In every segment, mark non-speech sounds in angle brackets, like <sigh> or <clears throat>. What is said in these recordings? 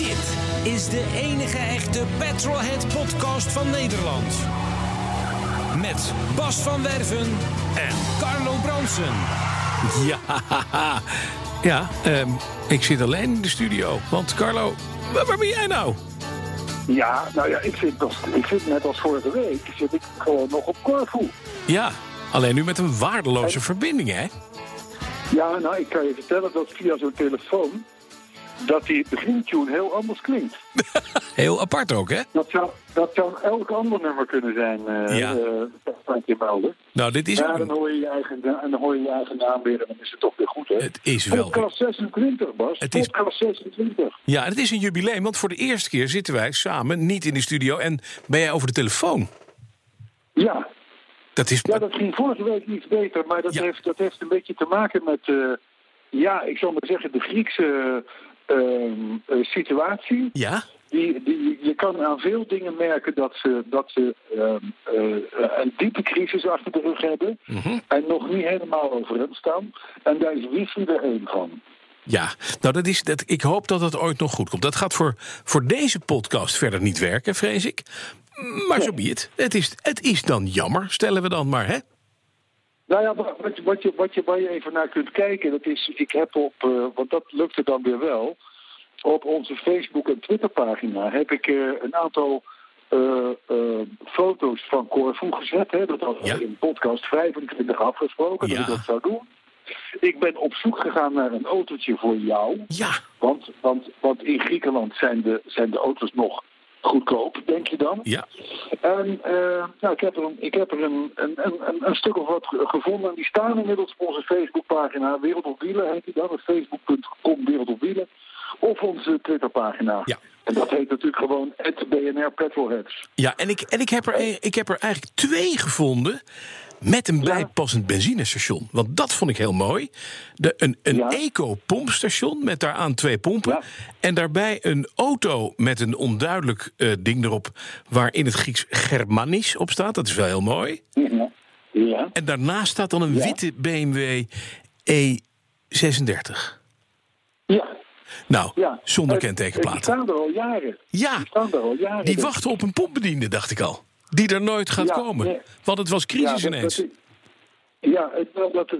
Dit is de enige echte Petrolhead podcast van Nederland. Met Bas van Werven en Carlo Bronsen. Ja, <laughs> ja ehm, ik zit alleen in de studio. Want Carlo, waar, waar ben jij nou? Ja, nou ja, ik zit, nog, ik zit net als vorige week zit ik gewoon nog op Corfu. Ja, alleen nu met een waardeloze verbinding, hè? Ja, nou, ik kan je vertellen dat via zo'n telefoon... dat die begintune heel anders klinkt. <laughs> Heel apart ook, hè? Dat zou, dat zou elk ander nummer kunnen zijn, eh Ja. eh, ik je melden. Nou, dit is Ja, dan hoor, je je eigen, dan hoor je je eigen naam weer en dan is het toch weer goed, hè? Het is wel... Podcast 26, Bas. Het is- Podcast 26. Ja, het is een jubileum, want voor de eerste keer zitten wij samen niet in de studio... en ben jij over de telefoon. Ja. Dat is... ja, dat ging vorige week iets beter, maar dat, Ja. heeft, dat heeft een beetje te maken met... eh, ja, ik zal maar zeggen, de Griekse eh, situatie. Ja? Die, die, je kan aan veel dingen merken dat ze, dat ze ehm, eh, een diepe crisis achter de rug hebben. Mhm. En nog niet helemaal overeind staan. En daar is wifi er één van. Ja, nou, dat is, dat, ik hoop dat dat ooit nog goed komt. Dat gaat voor, voor deze podcast verder niet werken, vrees ik. Maar zo be het. Het is, het is dan jammer, stellen we dan maar, hè? Nou ja, wat, wat, je- wat je, wat je, waar je even naar kunt kijken, dat is, ik heb op, eh, want dat lukte dan weer wel, op onze Facebook- en Twitterpagina heb ik eh, een aantal eh, foto's van Corfu gezet. Hè, dat we Ja. in podcast 25 afgesproken, dat Ja. ik dat zou doen. Ik ben op zoek gegaan naar een autootje voor jou. Ja, Want, want, want in Griekenland zijn de, zijn de auto's nog goedkoop, denk je dan? ja. En nou, ik heb er, een, ik heb er een, een, een, een- stuk of wat ge- gevonden. En die staan inmiddels op onze Facebookpagina. Wereld op Wielen heet die dan. Facebook.com Wereld op Wielen. Of onze Twitterpagina. Ja. En dat heet natuurlijk gewoon het BNR Petrolheads. Ja, en ik, en ik, heb er, e- ik heb er eigenlijk twee gevonden met een bijpassend benzinestation. Want dat vond ik heel mooi. De, een een Ja. eco-pompstation met daaraan twee pompen. Ja. En daarbij een auto met een onduidelijk eh, ding erop... waar in het Grieks Germanis op staat. Dat is wel heel mooi. Ja. ja. En daarnaast staat dan een witte BMW E36. Ja. Nou, ja. zonder Eh, Die kentekenplaat. staan er al jaren. Ja, Die staan er al jaren. die Dus- wachten op een pompbediende, dacht ik al. Die er nooit gaat Ja, komen. nee. Want het was crisis dat- ineens. dat- ja, dat,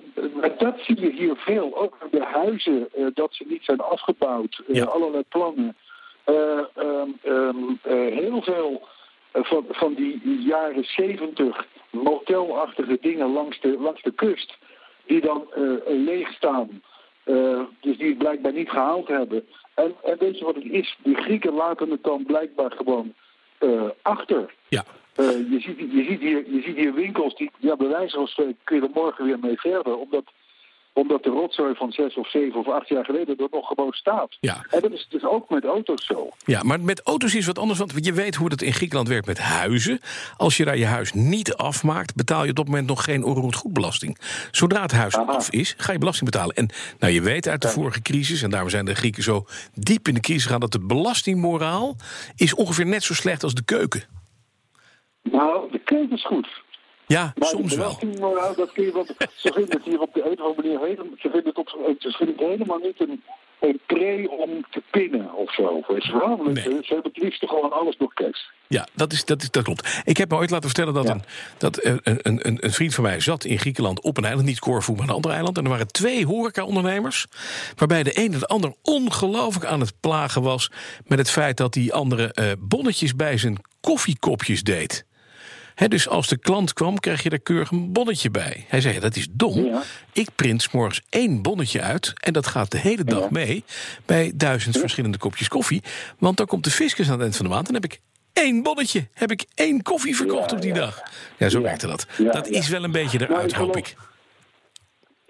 dat zie je hier veel. Ook de huizen, eh, dat ze niet zijn afgebouwd. eh, Ja. Allerlei plannen. Eh, ehm, ehm, eh, heel veel van, van die jaren zeventig motelachtige dingen langs de, langs de kust. Die dan eh, leeg staan. Dus die het blijkbaar niet gehaald hebben. En, en weet je wat het is? Die Grieken laten het dan blijkbaar gewoon achter. Ja. Eh, je, ziet, je, ziet hier, je ziet hier winkels die, ja, bij wijze van spreken, kun je er morgen weer mee verder. Omdat, omdat de rotzooi van zes of zeven of acht jaar geleden er nog gewoon staat. Ja. En dat is dus ook met auto's zo. Ja, maar met auto's is wat anders. Want je weet hoe het in Griekenland werkt met huizen. Als je daar je huis niet afmaakt, betaal je op dat moment nog geen onroerend goedbelasting. Zodra het huis Aha. af is, ga je belasting betalen. En nou, je weet uit de vorige crisis, en daarom zijn de Grieken zo diep in de crisis gegaan, dat de belastingmoraal is ongeveer net zo slecht als de keuken. Nou, de keuken is goed. Ja, Maar soms wel. belastingmoraal, dat kun je. Ze vinden het hier op de een of andere manier helemaal. Ze vinden het, op, ze vinden het helemaal niet een, een pre om te pinnen of zo. Weet je wel? Nee. Ze ze hebben het liefst gewoon alles door cash. Ja, dat, is, dat, is, dat klopt. Ik heb me ooit laten vertellen dat, Ja. een, dat eh, een, een, een, een vriend van mij zat in Griekenland op een eiland, niet Corfu, maar een ander eiland. En er waren twee horeca-ondernemers, waarbij de ene de ander ongelooflijk aan het plagen was met het feit dat die andere eh, bonnetjes bij zijn koffiekopjes deed. Dus als de klant kwam, kreeg je daar keurig een bonnetje bij. Hij zei, dat is dom. Ja. Ik print 's morgens één bonnetje uit... en dat gaat de hele dag Ja. mee bij duizend verschillende kopjes koffie. Want dan komt de fiscus aan het eind van de maand... en dan heb ik één bonnetje. Heb ik één koffie verkocht Ja, op die ja. dag. Ja, zo Ja. werkte dat. Ja, dat ja. is wel een beetje eruit, hoop ik.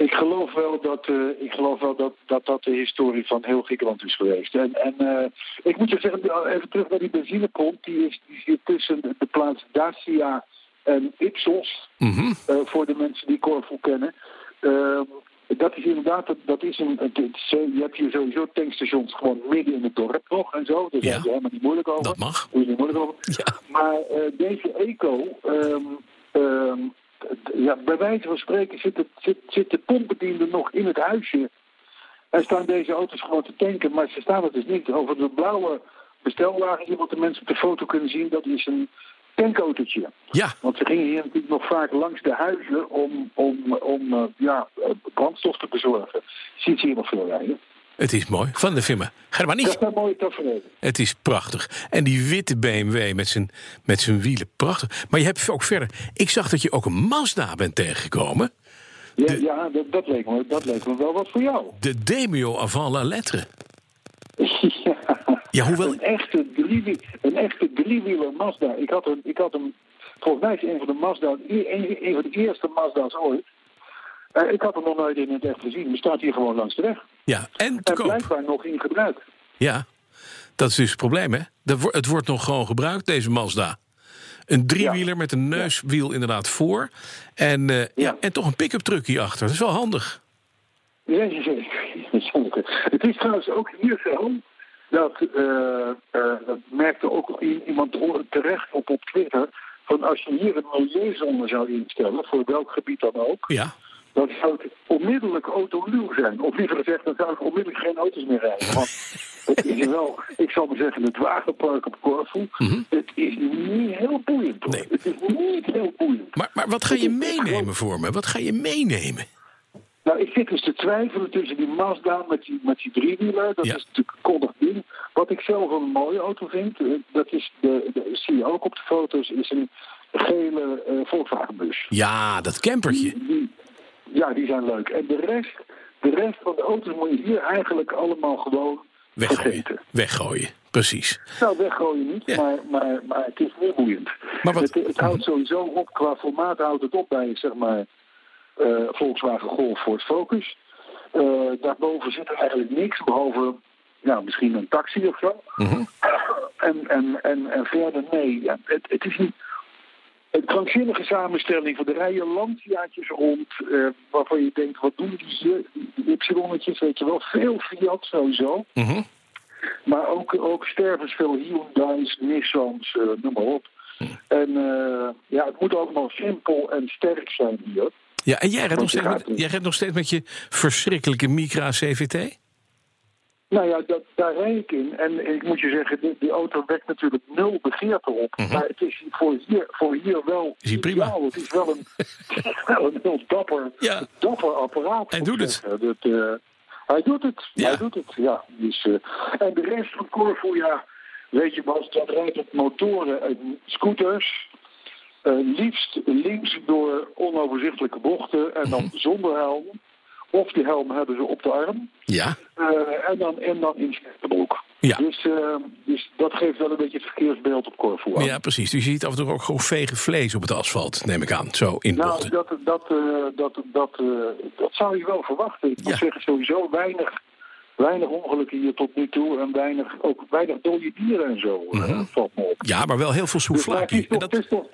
Ik geloof wel dat, eh, ik geloof wel dat, dat dat de historie van heel Griekenland is geweest. En, en eh, ik moet je zeggen, nou, even terug naar die benzinepomp. Die, is, die zit tussen de plaats Dacia en Ipsos. Mhm. eh, voor de mensen die Corfu kennen. Ehm, dat is inderdaad, dat, dat is een, het, het- je hebt hier sowieso tankstations gewoon midden in het dorp nog en zo. Daar Ja. zijn helemaal niet moeilijk over. Dat mag. Daar is niet moeilijk over. Ja. Maar eh, deze eco, ehm, ehm, ja, bij wijze van spreken zit, het, zit, zit de pompbediende nog in het huisje. En staan deze auto's gewoon te tanken, maar ze staan er dus niet. Over de blauwe bestelwagen, wat de mensen op de foto kunnen zien, dat is een tankautootje. Ja, Want ze gingen hier natuurlijk nog vaak langs de huizen om, om, om eh, ja, eh, brandstof te bezorgen. Ziet ze hier nog veel rijden. Het is mooi. Van de firma. Ga er maar Dat is een mooie tafereel. Het is prachtig. En die witte BMW met zijn, met zijn wielen, prachtig. Maar je hebt ook verder... Ik zag dat je ook een Mazda bent tegengekomen. Ja, ja dat, dat, leek me, dat leek me wel wat voor jou. De Demio avant la lettre. <laughs> ja. Ja, hoewel... Een echte, driewiel, een echte driewieler Mazda. Ik had, een, ik had hem, volgens mij is een van de Mazda, een, een van de eerste Mazda's ooit. Eh, ik had hem nog nooit in het echt gezien. Die staat hier gewoon langs de weg. Ja, en te En blijkbaar nog in gebruik. Ja, dat is dus het probleem, hè? Het wordt nog gewoon gebruikt, deze Mazda. Een driewieler met een neuswiel inderdaad voor. En, eh, ja. Ja. en toch een pick-up truck hierachter. Dat is wel handig. Ja. Het is trouwens ook hier zo dat, eh, dat merkte ook iemand terecht op op Twitter, van als je hier een milieuzone zou instellen, voor welk gebied dan ook, Ja, dan zou het onmiddellijk autoluw zijn. Of liever gezegd, dan zou ik onmiddellijk geen auto's meer rijden. Want het is wel, ik zal maar zeggen, het wagenpark op Corfu, het is niet heel boeiend. Hoor. Nee. Het is niet heel boeiend. maar, maar wat ga je meenemen voor me? Wat ga je meenemen? Nou, ik zit dus te twijfelen tussen die Mazda met die, met die driewieler. Dat Ja. is natuurlijk koddig ding. Wat ik zelf een mooie auto vind, eh, dat is, de, de, zie je ook op de foto's, is een gele eh Volkswagen bus. Ja, dat campertje. Die, ja, die zijn leuk. En de rest, de rest van de auto's moet je hier eigenlijk allemaal gewoon Weggooien. vergeten. Weggooien, precies. Nou, weggooien niet, Ja. maar, maar, maar het is niet boeiend. Maar wat- het, het houdt sowieso op, qua formaat houdt het op bij, zeg maar, eh, Volkswagen Golf Ford Focus. Eh, daarboven zit er eigenlijk niks, behalve ja, misschien een taxi of zo. Mhm. en, en, en, en verder, nee, ja, het, het is niet... Een krankzinnige samenstelling van de rijen landjaartjes rond, eh, waarvan je denkt, wat doen die hier? Y-tjes, weet je wel, veel Fiat sowieso. Mhm. Maar ook, ook stervensveel Hyundai's, Nissans, eh, noem maar op. En eh, ja, het moet allemaal simpel en sterk zijn hier. Ja, en jij rijdt, nog steeds met, jij nog steeds met je verschrikkelijke Micra CVT? Nou ja, dat, daar rijd ik in. En ik moet je zeggen, die, die auto wekt natuurlijk nul begeerte op. Maar het is voor hier, voor hier wel Mhm. Is prima? ideaal. Het is wel een, <laughs> wel een heel dapper, Ja. dapper apparaat. Hij doet het. Dat, eh, hij doet het. Ja. Hij doet het, ja. Dus, eh, en de rest van Corfu, ja, weet je Bas, dat rijdt op motoren en scooters. Eh, liefst links door onoverzichtelijke bochten en Mhm. dan zonder helm. Of die helm hebben ze op de arm. Ja. Eh, en, dan, en dan in de broek. Ja. Dus, eh, dus dat geeft wel een beetje het verkeersbeeld op Corfu aan. Ja, precies. Dus je ziet af en toe ook gewoon vege vlees op het asfalt, neem ik aan. Zo in de Nou, bochten. dat, dat, eh, dat, dat, eh, dat zou je wel verwachten. Ik Ja. moet zeggen, sowieso weinig, weinig ongelukken hier tot nu toe. En weinig, ook weinig dode dieren en zo. eh, valt me op. Ja, maar wel heel veel Dus, En toch- dat, is toch-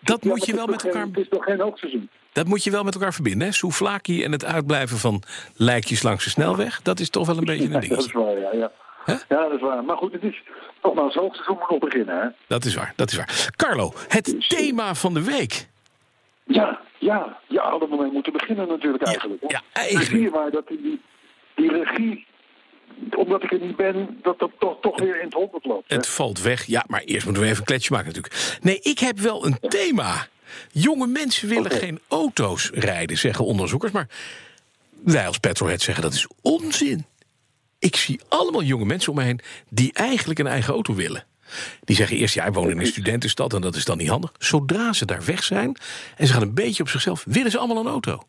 dat moet je wel met toch geen- elkaar- Het is nog geen hoogseizoen. Dat moet je wel met elkaar verbinden. Hè? Souvlaki en het uitblijven van lijkjes langs de snelweg. Dat is toch wel een beetje een Ja, dat is waar, ja. Ja. Ja, dat is waar. Maar goed, het is nogmaals, hoogseizoen moet nog beginnen. Hè? Dat is waar, dat is waar. Carlo, het thema van de week. Ja, ja, ja, hadden we mee moeten beginnen natuurlijk eigenlijk. ja, Dan eigenlijk. zie je maar dat die, die regie, omdat ik er niet ben, dat dat toch, toch weer in het honderd loopt. hè. Het valt weg. Ja, maar eerst moeten we even een kletsje maken natuurlijk. Nee, ik heb wel een thema. Jonge mensen willen geen auto's rijden, zeggen onderzoekers. Maar wij als petrolhead zeggen dat is onzin. Ik zie allemaal jonge mensen om me heen die eigenlijk een eigen auto willen. Die zeggen eerst, ja, ik woon in een studentenstad en dat is dan niet handig. Zodra ze daar weg zijn en ze gaan een beetje op zichzelf, willen ze allemaal een auto.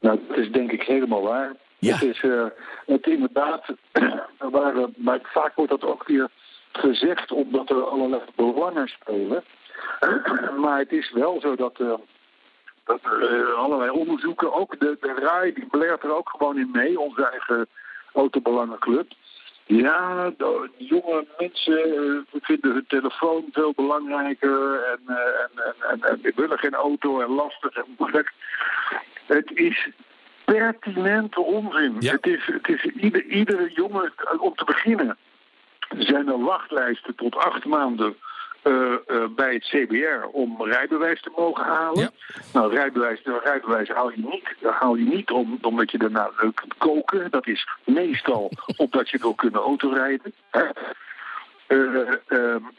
Nou, dat is denk ik helemaal waar. Ja. Het is eh, het inderdaad, <clears throat> waar, we- maar vaak wordt dat ook weer gezegd omdat er allerlei belangen spelen. <clears throat> maar het is wel zo dat, uh, dat er allerlei onderzoeken, ook de, de RAI, die blert er ook gewoon in mee, onze eigen autobelangenclub. Ja, de, jonge mensen uh, vinden hun telefoon veel belangrijker en, uh, en, en, en, en, willen geen auto en lastig en moeilijk. Het is pertinente onzin. Ja. Het is, het is ieder, iedere jongen, om te beginnen, zijn er wachtlijsten tot acht maanden uh, uh, bij het CBR om rijbewijs te mogen halen. Ja. Nou, rijbewijs, rijbewijs haal je niet, haal je niet om, omdat je daarna leuk kunt koken. Dat is meestal <laughs> omdat je wil kunnen autorijden.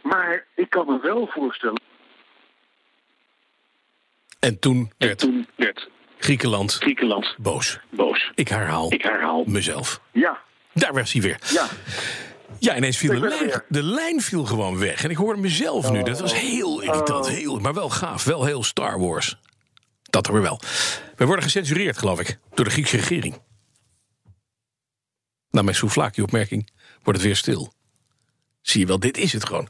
Maar ik kan me wel voorstellen. En toen werd, en toen werd Griekenland, Griekenland boos. boos. Ik herhaal, Ik herhaal. mezelf. Ja, Daar was hij weer. ja. Ja, ineens viel de lijn, de lijn viel gewoon weg. En ik hoorde mezelf nu. Dat was heel irritant. Heel, maar wel gaaf. Wel heel Star Wars. Dat er weer wel. We worden gecensureerd, geloof ik, door de Griekse regering. Na mijn souvlaki-opmerking wordt het weer stil. Zie je wel, dit is het gewoon.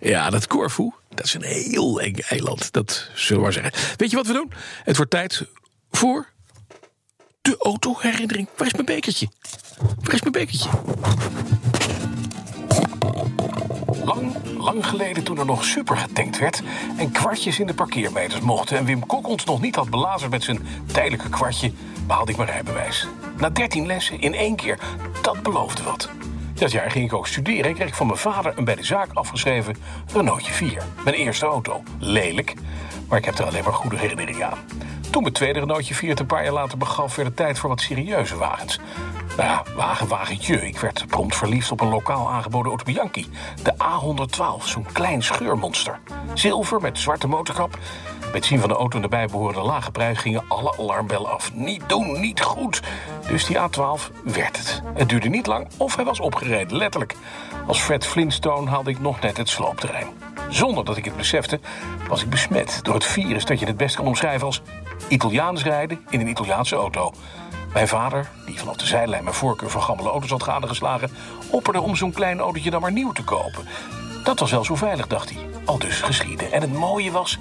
Ja, dat Corfu, dat is een heel eng eiland. Dat zullen we maar zeggen. Weet je wat we doen? Het wordt tijd voor de autoherinnering. Waar is mijn bekertje? Waar is mijn bekertje? Lang, lang geleden toen er nog super getankt werd... en kwartjes in de parkeermeters mochten... en Wim Kok ons nog niet had belazerd met zijn tijdelijke kwartje... behaalde ik mijn rijbewijs. Na 13 lessen in één keer, dat beloofde wat. Dat jaar ging ik ook studeren en kreeg ik van mijn vader een bij de zaak afgeschreven Renaultje 4. Mijn eerste auto. Lelijk, maar ik heb er alleen maar goede herinneringen aan. Toen mijn tweede Renaultje 4 het een paar jaar later begaf... werd het tijd voor wat serieuze wagens. Nou ja, wagen, wagentje. Ik werd prompt verliefd op een lokaal aangeboden auto Bianchi. De A112, zo'n klein scheurmonster. Zilver met zwarte motorkap. Het zien van de auto en de bijbehorende lage prijs gingen alle alarmbellen af. Niet doen, niet goed. Dus die A12 werd het. Het duurde niet lang of hij was opgereden, letterlijk. Als Fred Flintstone haalde ik nog net het sloopterrein. Zonder dat ik het besefte, was ik besmet door het virus dat je het best kan omschrijven als Italiaans rijden in een Italiaanse auto. Mijn vader, die vanaf de zijlijn mijn voorkeur voor gammele auto's had gadegeslagen, opperde om zo'n klein autootje dan maar nieuw te kopen. Dat was wel zo veilig, dacht hij. Al dus geschieden. En het mooie was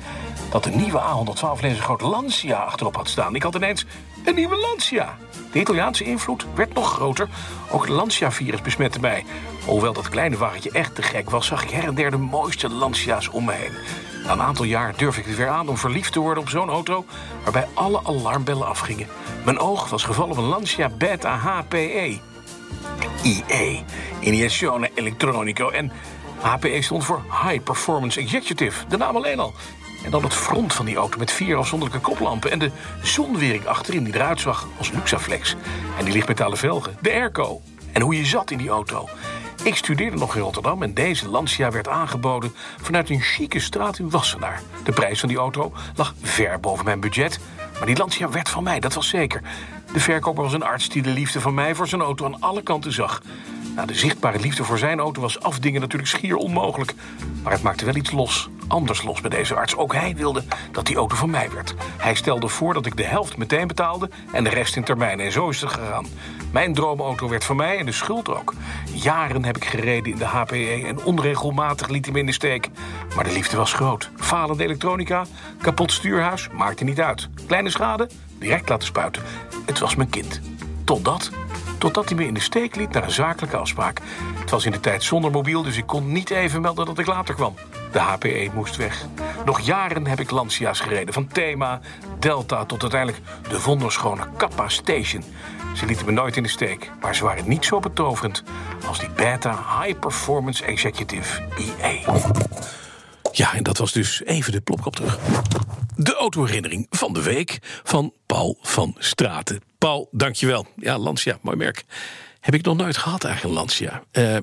dat de nieuwe A112 ineens een groot Lancia achterop had staan. Ik had ineens een nieuwe Lancia. De Italiaanse invloed werd nog groter. Ook het Lancia-virus besmette mij. Hoewel dat kleine wagentje echt te gek was... zag ik her en der de mooiste Lancia's om me heen. Na een aantal jaar durf ik het weer aan om verliefd te worden op zo'n auto... waarbij alle alarmbellen afgingen. Mijn oog was gevallen op een Lancia Beta HPE. IE, Iniezione Electronico. En HPE stond voor High Performance Executive, de naam alleen al. En dan het front van die auto met vier afzonderlijke koplampen... en de zonwering achterin die eruit zag als Luxaflex. En die lichtmetalen velgen, de airco. En hoe je zat in die auto. Ik studeerde nog in Rotterdam en deze Lancia werd aangeboden... vanuit een chique straat in Wassenaar. De prijs van die auto lag ver boven mijn budget... maar die Lancia werd van mij, dat was zeker. De verkoper was een arts die de liefde van mij voor zijn auto aan alle kanten zag. Nou, de zichtbare liefde voor zijn auto was afdingen natuurlijk schier onmogelijk. Maar het maakte wel iets los, anders los bij deze arts. Ook hij wilde dat die auto van mij werd. Hij stelde voor dat ik de helft meteen betaalde en de rest in termijn. En zo is het gegaan. Mijn droomauto werd van mij en de schuld ook. Jaren heb ik gereden in de HPE en onregelmatig liet hij me in de steek. Maar de liefde was groot. Falende elektronica, kapot stuurhuis, maakte niet uit. Kleine schade, direct laten spuiten. Het was mijn kind. Totdat Totdat hij me in de steek liet naar een zakelijke afspraak. Het was in de tijd zonder mobiel, dus ik kon niet even melden dat ik later kwam. De HPE moest weg. Nog jaren heb ik Lancia's gereden. Van Thema, Delta tot uiteindelijk de wonderschone Kappa Station. Ze lieten me nooit in de steek, maar ze waren niet zo betoverend als die Beta High Performance Executive IE. Ja, en dat was dus even de plopkap terug. De autoherinnering van de week van Paul van Straten. Paul, dankjewel. Ja, Lancia, mooi merk. Heb ik nog nooit gehad eigenlijk, Lancia. Uh,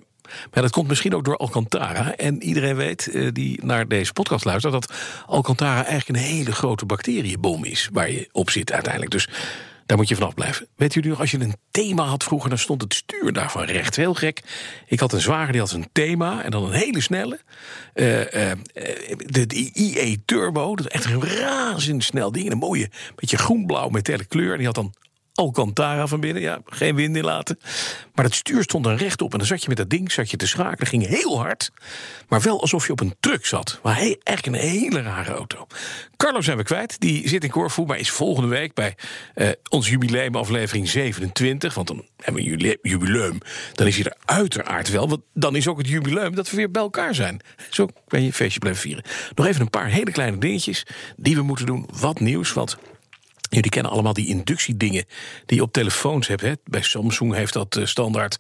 maar dat komt misschien ook door Alcantara. En iedereen weet, uh, die naar deze podcast luistert... dat Alcantara eigenlijk een hele grote bacteriënbom is... waar je op zit uiteindelijk. Dus daar moet je vanaf blijven. Weet jullie nog, als je een thema had vroeger... dan stond het stuur daarvan recht. Heel gek. Ik had een zwager, die had een thema en dan een hele snelle. Uh, uh, de, IE Turbo, dat is echt een razendsnel ding. Een mooie, beetje groenblauw metallic kleur. En die had dan Alcantara van binnen. Ja, geen wind in laten. Maar het stuur stond er rechtop. En dan zat je met dat ding zat je te schakelen. Ging heel hard. Maar wel alsof je op een truck zat. Maar hey, eigenlijk een hele rare auto. Carlo zijn we kwijt. Die zit in Corfu. Maar is volgende week bij uh, ons jubileumaflevering 27. Want dan hebben we een jubileum. Dan is hij er uiteraard wel. Want dan is ook het jubileum dat we weer bij elkaar zijn. Zo ben je feestje blijven vieren. Nog even een paar hele kleine dingetjes die we moeten doen. Wat nieuws. Want Jullie kennen allemaal die inductiedingen die je op telefoons hebt. Hè? Bij Samsung heeft dat uh, standaard.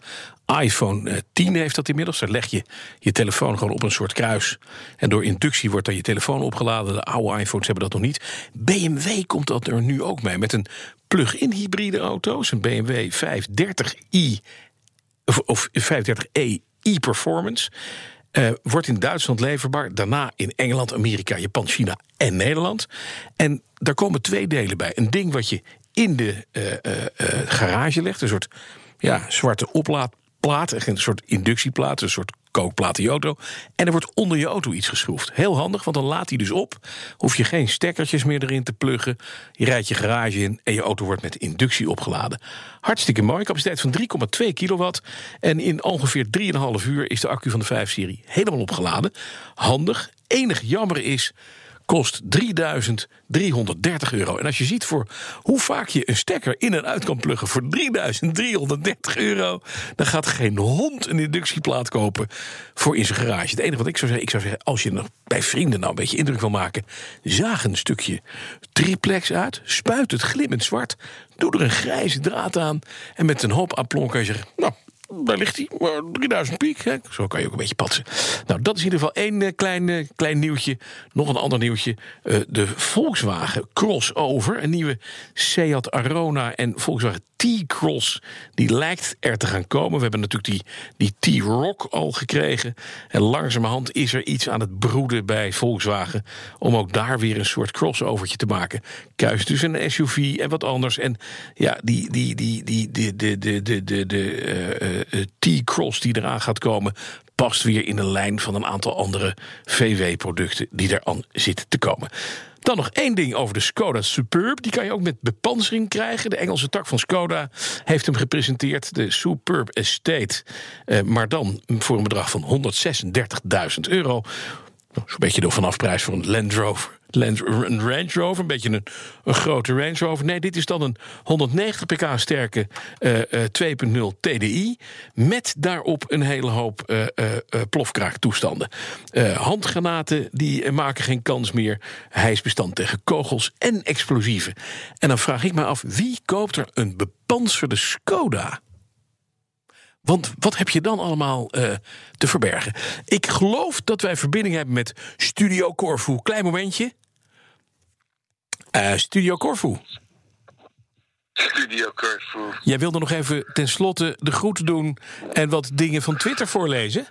iPhone 10 heeft dat inmiddels. Daar leg je je telefoon gewoon op een soort kruis. En door inductie wordt dan je telefoon opgeladen. De oude iPhones hebben dat nog niet. BMW komt dat er nu ook mee. Met een plug-in hybride auto's. Een BMW 530i of, of 530e e-performance. Uh, wordt in Duitsland leverbaar. Daarna in Engeland, Amerika, Japan, China en Nederland. En daar komen twee delen bij. Een ding wat je in de uh, uh, garage legt. Een soort ja, zwarte oplaadplaat. Een soort inductieplaat. Een soort kookplaat je auto. En er wordt onder je auto iets geschroefd. Heel handig, want dan laat hij dus op. Hoef je geen stekkertjes meer erin te pluggen. Je rijdt je garage in en je auto wordt met inductie opgeladen. Hartstikke mooi. Capaciteit van 3,2 kilowatt. En in ongeveer 3,5 uur is de accu van de 5-serie helemaal opgeladen. Handig. Enig jammer is kost 3330 euro. En als je ziet voor hoe vaak je een stekker in en uit kan pluggen voor 3330 euro, dan gaat geen hond een inductieplaat kopen voor in zijn garage. Het enige wat ik zou zeggen, ik zou zeggen, als je nog bij vrienden nou een beetje indruk wil maken, zaag een stukje triplex uit, spuit het glimmend zwart, doe er een grijze draad aan en met een hoop aplomb kan je zeggen, nou, daar ligt hij. 3000 piek. Zo kan je ook een beetje patsen. Nou, dat is in ieder geval één uh, klein, uh, klein nieuwtje. Nog een ander nieuwtje. Uh, de Volkswagen Crossover. Een nieuwe Seat Arona en Volkswagen T-Cross. Die lijkt er te gaan komen. We hebben natuurlijk die, die T-Rock al gekregen. En langzamerhand is er iets aan het broeden bij Volkswagen. Om ook daar weer een soort crossovertje te maken. Kuis tussen een SUV en wat anders. En ja, die, die, die, die, de, de, de, de, de, de uh, T-Cross die eraan gaat komen past weer in de lijn van een aantal andere VW-producten die eraan zitten te komen. Dan nog één ding over de Skoda Superb. Die kan je ook met bepansering krijgen. De Engelse tak van Skoda heeft hem gepresenteerd. De Superb Estate. Uh, maar dan voor een bedrag van 136.000 euro. Zo'n beetje de vanafprijs voor een Land Rover Range Rover, een beetje een, een grote Range Rover. Nee, dit is dan een 190 pk sterke uh, uh, 2.0 TDI. Met daarop een hele hoop uh, plofkraaktoestanden. handgranaten die maken geen kans meer. Hij is bestand tegen kogels en explosieven. En dan vraag ik me af, wie koopt er een bepanserde Skoda? Want wat heb je dan allemaal te verbergen? Ik geloof dat wij verbinding hebben met Studio Corfu. Klein momentje. Uh, Studio Corfu. Studio Corfu. Jij wilde nog even tenslotte de groeten doen en wat dingen van Twitter voorlezen? <laughs>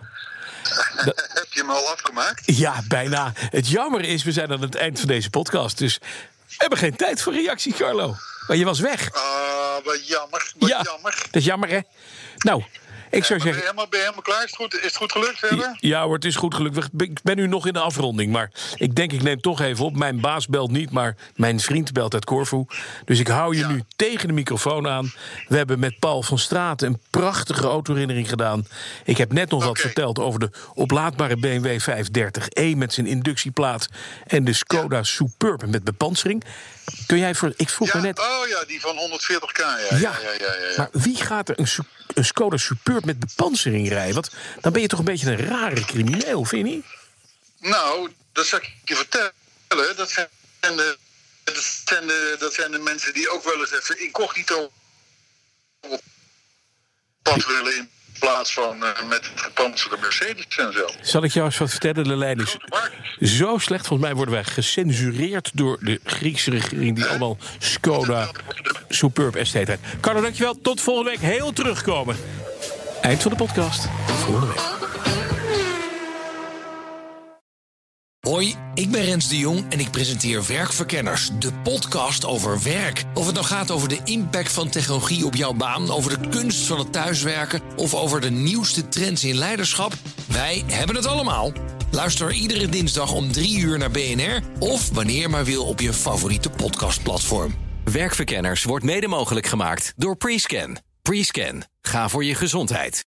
Heb je hem al afgemaakt? Ja, bijna. Het jammer is, we zijn aan het eind van deze podcast. Dus we hebben geen tijd voor reactie, Carlo. Maar je was weg. Ah, uh, wat jammer. Wat ja, jammer. Dat is jammer, hè? Nou, ik zou zeggen. Ben je, helemaal, ben je helemaal klaar? Is het goed, is het goed gelukt verder? Ja hoor, het is goed gelukt. Ik ben nu nog in de afronding. Maar ik denk, ik neem toch even op. Mijn baas belt niet, maar mijn vriend belt uit Corfu. Dus ik hou je ja. nu tegen de microfoon aan. We hebben met Paul van Straten een prachtige autoherinnering gedaan. Ik heb net nog okay. wat verteld over de oplaadbare BMW 530e met zijn inductieplaat. En de Skoda ja. Superb met bepansering. Kun jij voor. Ik vroeg ja, me net. Oh ja, die van 140k. Ja, ja. ja, ja, ja maar wie gaat er een, een Skoda Superb met bepansering rijden? Want dan ben je toch een beetje een rare crimineel, vind je niet? Nou, dat zal ik je vertellen. Dat zijn de, dat zijn de, dat zijn de mensen die ook wel eens even incognito op pad willen in plaats van uh, met het gepantserde Mercedes en zo. Zal ik jou eens wat vertellen? De is zo slecht. Volgens mij worden wij gecensureerd door de Griekse regering... die allemaal Skoda Superb Estate. Carlo, dankjewel. Tot volgende week. Heel terugkomen. Eind van de podcast. Tot volgende week. Hoi, ik ben Rens de Jong en ik presenteer Werkverkenners, de podcast over werk. Of het nou gaat over de impact van technologie op jouw baan, over de kunst van het thuiswerken of over de nieuwste trends in leiderschap, wij hebben het allemaal. Luister iedere dinsdag om 3 uur naar BNR of wanneer maar wil op je favoriete podcastplatform. Werkverkenners wordt mede mogelijk gemaakt door Prescan. Prescan. Ga voor je gezondheid.